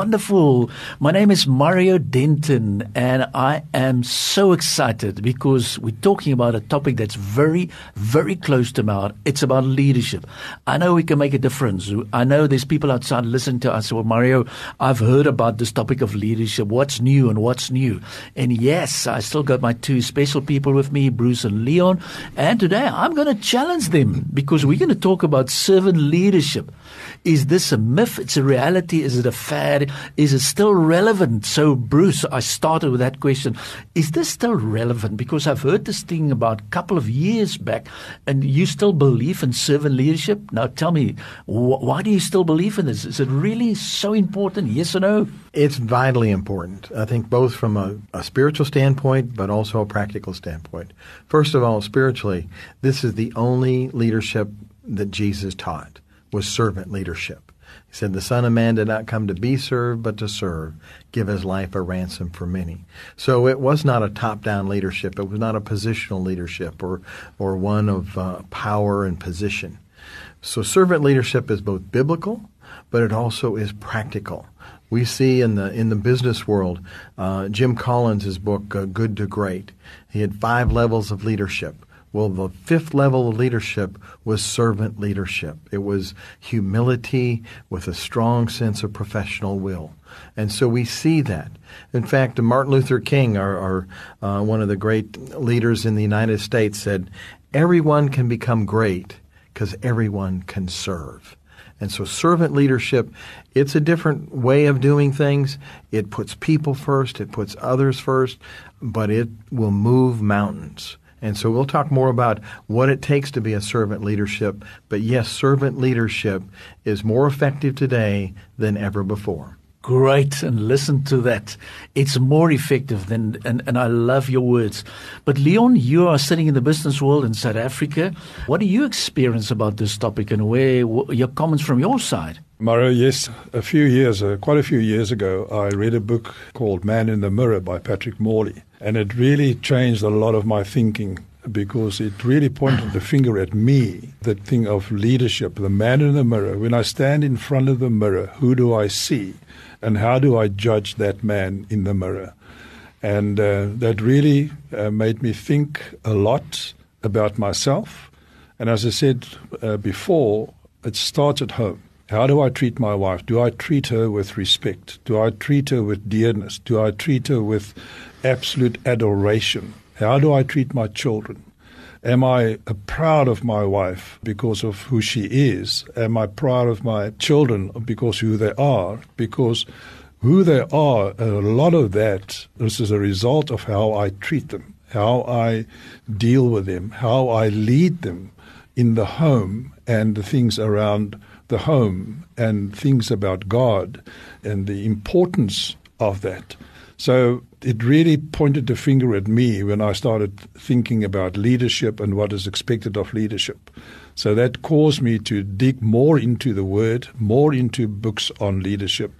Wonderful. My name is Mario Denton, and I am so excited because we're talking about a topic that's very, very close to my heart. It's about leadership. I know we can make a difference. I know there's people outside listening to us. Well, Mario, I've heard about this topic of leadership. What's new and what's new? And yes, I still got my two special people with me, Bruce and Leon. And today I'm going to challenge them because we're going to talk about servant leadership. Is this a myth? It's a reality. Is it a fad? Is it still relevant? So, Bruce, I started with that question. Is this still relevant? Because I've heard this thing about a couple of years back, and you still believe in servant leadership? Now, tell me, wh- why do you still believe in this? Is it really so important? Yes or no? It's vitally important, I think, both from a, a spiritual standpoint, but also a practical standpoint. First of all, spiritually, this is the only leadership that Jesus taught was servant leadership. He said, The Son of Man did not come to be served, but to serve, give his life a ransom for many. So it was not a top down leadership. It was not a positional leadership or, or one of uh, power and position. So servant leadership is both biblical, but it also is practical. We see in the in the business world, uh, Jim Collins' book uh, "Good to Great." He had five levels of leadership. Well, the fifth level of leadership was servant leadership. It was humility with a strong sense of professional will. And so we see that. In fact, Martin Luther King, our, our uh, one of the great leaders in the United States, said, Everyone can become great because everyone can serve. And so servant leadership, it's a different way of doing things. It puts people first, it puts others first, but it will move mountains. And so we'll talk more about what it takes to be a servant leadership. But yes, servant leadership is more effective today than ever before. Great, and listen to that. It's more effective than, and, and I love your words. But Leon, you are sitting in the business world in South Africa. What do you experience about this topic and where your comments from your side? Mario, yes, a few years, uh, quite a few years ago, I read a book called Man in the Mirror by Patrick Morley. And it really changed a lot of my thinking because it really pointed the finger at me, the thing of leadership, the man in the mirror. When I stand in front of the mirror, who do I see? And how do I judge that man in the mirror? And uh, that really uh, made me think a lot about myself. And as I said uh, before, it starts at home. How do I treat my wife? Do I treat her with respect? Do I treat her with dearness? Do I treat her with absolute adoration. How do I treat my children? Am I proud of my wife because of who she is? Am I proud of my children because who they are? Because who they are, a lot of that is as a result of how I treat them, how I deal with them, how I lead them in the home and the things around the home and things about God and the importance of that. So it really pointed the finger at me when I started thinking about leadership and what is expected of leadership. So that caused me to dig more into the word, more into books on leadership,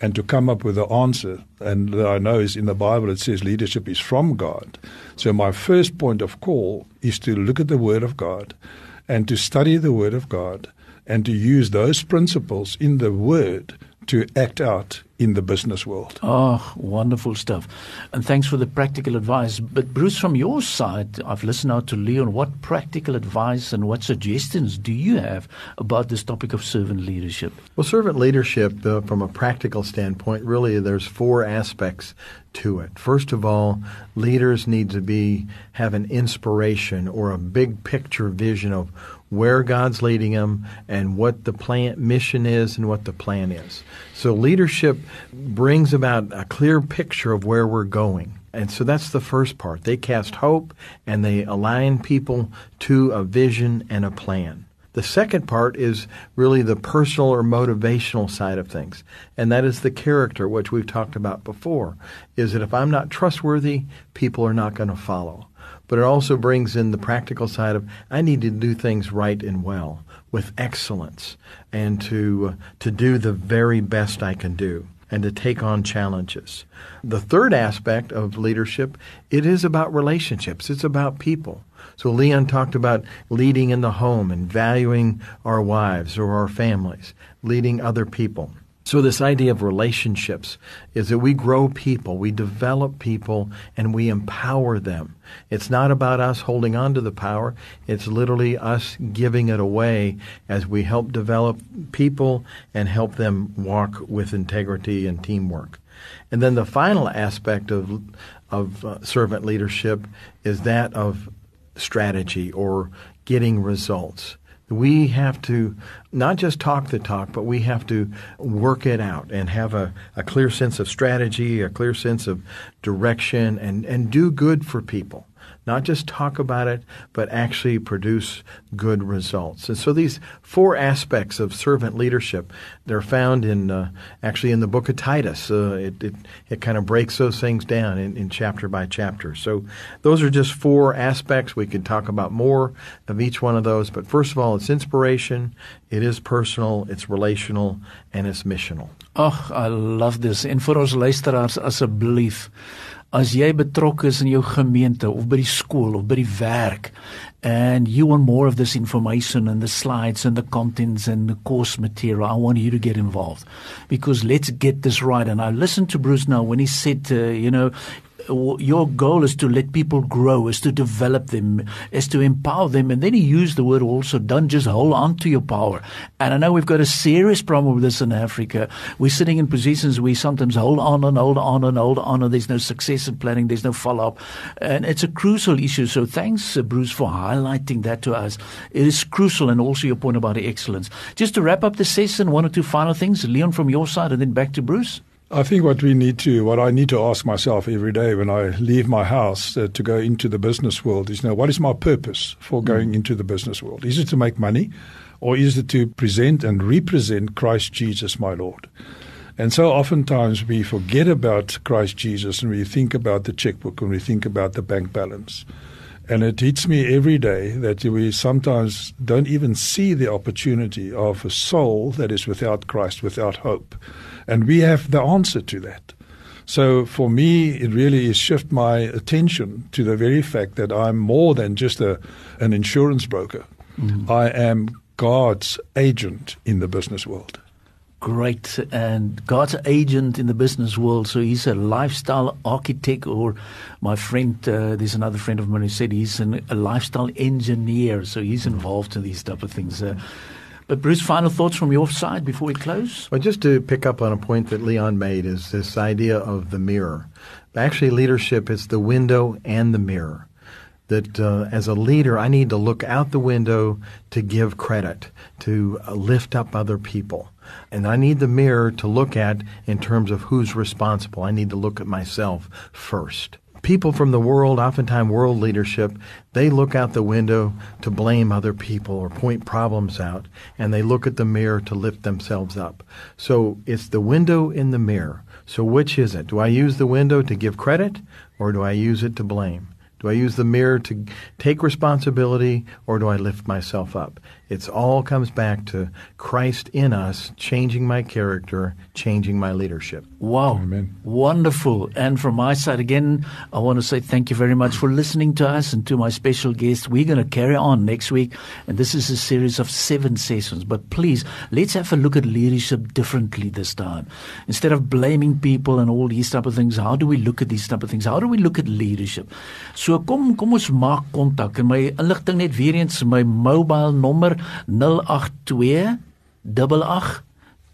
and to come up with the answer. And I know is in the Bible it says leadership is from God. So my first point of call is to look at the Word of God and to study the Word of God and to use those principles in the Word to act out in the business world. Oh, wonderful stuff. And thanks for the practical advice. But Bruce, from your side, I've listened out to Leon. What practical advice and what suggestions do you have about this topic of servant leadership? Well, servant leadership, uh, from a practical standpoint, really there's four aspects to it. First of all, leaders need to be have an inspiration or a big picture vision of where God's leading them and what the plan mission is and what the plan is. So leadership brings about a clear picture of where we're going. And so that's the first part. They cast hope and they align people to a vision and a plan. The second part is really the personal or motivational side of things. And that is the character, which we've talked about before, is that if I'm not trustworthy, people are not going to follow. But it also brings in the practical side of I need to do things right and well with excellence and to uh, to do the very best I can do and to take on challenges. The third aspect of leadership, it is about relationships. It's about people. So Leon talked about leading in the home and valuing our wives or our families, leading other people. So, this idea of relationships is that we grow people, we develop people, and we empower them. It's not about us holding on to the power, it's literally us giving it away as we help develop people and help them walk with integrity and teamwork. And then the final aspect of, of uh, servant leadership is that of strategy or getting results. We have to not just talk the talk, but we have to work it out and have a, a clear sense of strategy, a clear sense of direction, and, and do good for people not just talk about it, but actually produce good results. And so these four aspects of servant leadership, they're found in uh, actually in the book of Titus. Uh, it, it, it kind of breaks those things down in, in chapter by chapter. So those are just four aspects. We could talk about more of each one of those. But first of all, it's inspiration, it is personal, it's relational, and it's missional. Ag, I love this. En vir ons luisteraars asseblief as jy betrokke is in jou gemeente of by die skool of by die werk and you want more of this information and the slides and the contents and the course material I want you to get involved. Because let's get this right. And I listened to Bruce now when he said uh, you know your goal is to let people grow, is to develop them, is to empower them. And then he used the word also, don't just hold on to your power. And I know we've got a serious problem with this in Africa. We're sitting in positions where we sometimes hold on and hold on and hold on, and there's no succession planning, there's no follow up. And it's a crucial issue. So thanks, uh, Bruce, for highlighting that to us. It is crucial, and also your point about excellence. Just to wrap up the session, one or two final things, Leon, from your side, and then back to Bruce. I think what we need to, what I need to ask myself every day when I leave my house uh, to go into the business world is, you know, what is my purpose for going mm. into the business world? Is it to make money, or is it to present and represent Christ Jesus, my Lord? And so oftentimes we forget about Christ Jesus and we think about the checkbook and we think about the bank balance. And it hits me every day that we sometimes don't even see the opportunity of a soul that is without Christ, without hope. And we have the answer to that. So for me, it really is shift my attention to the very fact that I'm more than just a, an insurance broker. Mm. I am God's agent in the business world. Great. And God's agent in the business world. So he's a lifestyle architect, or my friend, uh, there's another friend of mine who said he's an, a lifestyle engineer. So he's involved in these type of things. Uh, but Bruce, final thoughts from your side before we close? Well, just to pick up on a point that Leon made is this idea of the mirror. Actually, leadership is the window and the mirror. That uh, as a leader, I need to look out the window to give credit, to uh, lift up other people. And I need the mirror to look at in terms of who's responsible. I need to look at myself first people from the world, oftentimes world leadership, they look out the window to blame other people or point problems out, and they look at the mirror to lift themselves up. So it's the window in the mirror. So which is it? Do I use the window to give credit, or do I use it to blame? Do I use the mirror to take responsibility, or do I lift myself up? It's all comes back to Christ in us, changing my character, changing my leadership. Wow. Amen. Wonderful. And from my side, again, I want to say thank you very much for listening to us and to my special guest. We're going to carry on next week, and this is a series of seven sessions. But please, let's have a look at leadership differently this time. Instead of blaming people and all these type of things, how do we look at these type of things? How do we look at leadership? So kom kom ons maak kontak en my inligting net weer eens my mobile nommer 082 88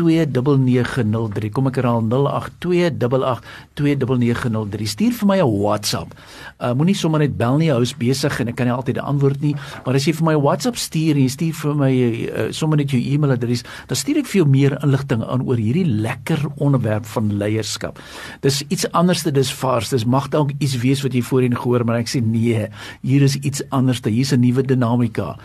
2903 kom ek herhaal 0828829903 stuur vir my 'n WhatsApp. Uh moenie sommer net bel nie, hou's besig en ek kan nie altyd 'n antwoord nie, maar as jy vir my WhatsApp stuur en jy stuur vir my uh, sommer net jou e-mailadres, dan stuur ek vir jou meer inligting aan oor hierdie lekker onderwerp van leierskap. Dis iets anders dit is vars. Dis mag dalk iets wees wat jy voorheen gehoor, maar ek sê nee, hier is iets anders. Hier's 'n nuwe dinamika.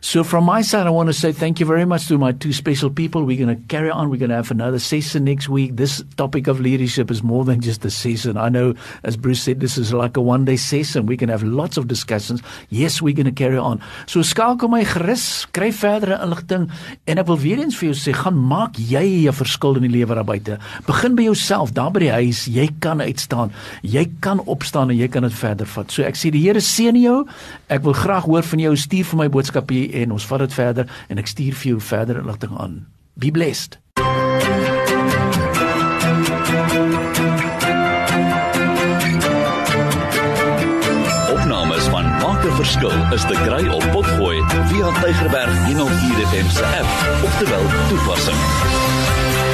So from my side, I want to say thank you very much to my two special people. We're going to carry on. We're going to have another session next week. This topic of leadership is more than just a session. I know, as Bruce said, this is like a one-day session. We can have lots of discussions. Yes, we're going to carry on. So skakel my gerus, kry verdere inligting en ek wil weer eens vir jou sê, gaan maak jy 'n verskil in die lewe daar buite. Begin by jouself, daar by die huis. Jy kan uitstaan. Jy kan opstaan en jy kan dit verder vat. So ek sê die Here seën jou. Ek wil graag hoor van jou. Stuur vir my boodskap hier en ons vat dit verder en ek stuur vir jou verder inligting aan. Be blessed. Opnames van Maak 'n Verskil is te kry op Potgooi via Tygerberg 104 FM se app of te wel toepassing.